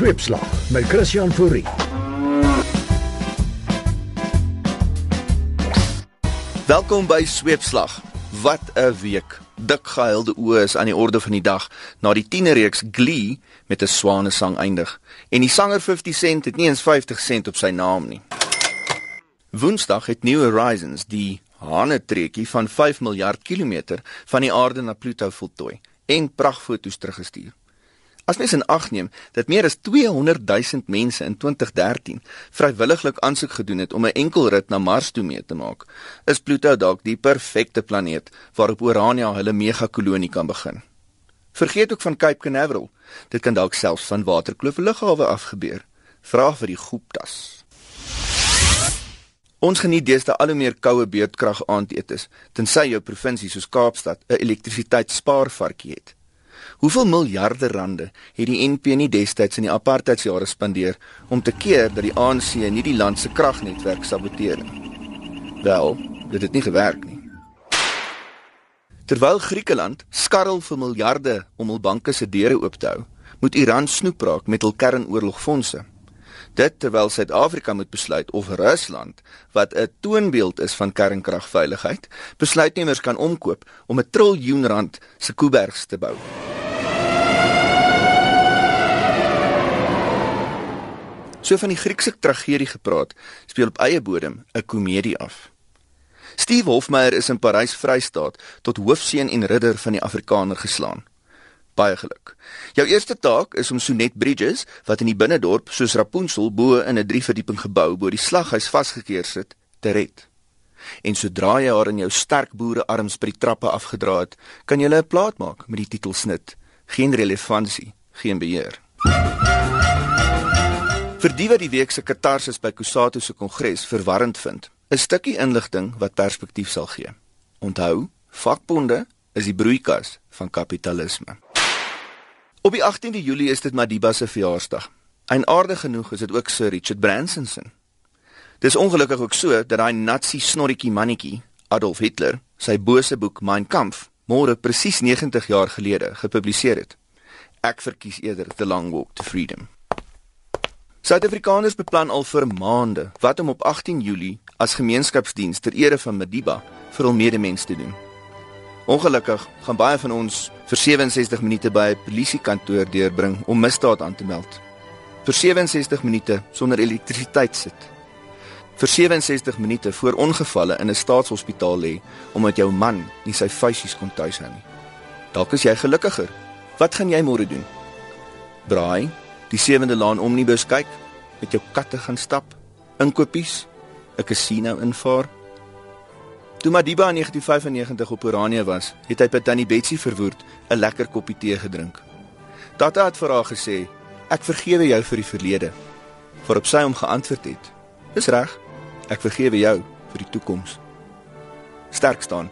Sweepslag met Christian Fourie. Welkom by Sweepslag. Wat 'n week. Dik gehuilde oë is aan die orde van die dag na die tienerreeks Glee met 'n swanesang eindig. En die sanger 50 Cent het nie eens 50 sent op sy naam nie. Woensdag het New Horizons die hanetrekkie van 5 miljard kilometer van die aarde na Pluto voltooi en pragtfoto's teruggestuur. As mens in ag neem dat meer as 200 000 mense in 2013 vrywilliglik aansoek gedoen het om 'n enkel rit na Mars toe mee te maak, is Pluto dalk die perfekte planeet waarop Urania hulle megakolonie kan begin. Vergeet ook van Cape Canaveral. Dit kan dalk selfs van Waterkloof lughawe af gebeur. Vra vir die Guptas. Ons geniet deesdae al hoe meer koue beurtkrag aandetes, tensy jou provinsie soos Kaapstad 'n elektrisiteitsspaarvarkie het. Hoeveel miljarde rande het die NP nie destyds in die apartheidsjare spandeer om te keer dat die ANC nie die land se kragnetwerk saboteer nie? Wel, dit het nie gewerk nie. Terwyl Griekeland skarrel vir miljarde om hul banke se deure oop te hou, moet Iran snoep raak met hul kernoorlogfondse. Dit terwyl Suid-Afrika moet besluit of Rusland, wat 'n toonbeeld is van kernkragveiligheid, besluitnemers kan omkoop om 'n triljoen rand se Kuibergs te bou. So van die Griekse tragedie gepraat, speel op eie bodem 'n komedie af. Steve Hofmeyer is in Parys Vrystaat tot hoofseun en ridder van die Afrikaner geslaan. Baie geluk. Jou eerste taak is om Sonet Bridges, wat in die binnendorp soos Rapunzel bo in 'n 3 verdieping gebou bo die slaghuis vasgekeer sit, te red. En sodra jy haar in jou sterk boerearms by die trappe afgedra het, kan jy 'n plaat maak met die titelsnit: Geen relevantie, geen beheer. Vir die wat die week se katarsis by Kusatu se kongres verwarrend vind, 'n stukkie inligting wat perspektief sal gee. Onthou, vakbonde is die broeikas van kapitalisme. Op die 18de Julie is dit Madiba se verjaarsdag. En aardig genoeg is dit ook Sir Richard Branson se. Dis ongelukkig ook so dat daai Nazi snorretjie mannetjie, Adolf Hitler, sy bose boek Mein Kampf môre presies 90 jaar gelede gepubliseer het. Ek verkies eerder The Long Walk to Freedom. Suid-Afrikaners beplan al vir maande wat om op 18 Julie as gemeenskapsdiens ter ere van Madiba vir hul medemens te doen. Ongelukkig gaan baie van ons vir 67 minute by 'n polisiekantoor deurbring om misdaad aan te meld. Vir 67 minute sonder elektrisiteit sit. Vir 67 minute voor ongevalle in 'n staatshospitaal lê omdat jou man nie sy vuisies kon tuishou nie. Dalk is jy gelukkiger. Wat gaan jy môre doen? Braai, die sewende laan omnibus kyk, met jou katte gaan stap, inkopies, 'n casino invaar. Toe Madiba in 1995 op Oranje was, het hy by Tannie Betsy verwoerd 'n lekker koppie tee gedrink. Tata het vir haar gesê, "Ek vergewe jou vir die verlede." Waarop sy hom geantwoord het, "Dis reg. Ek vergewe jou vir die toekoms." Sterk staan.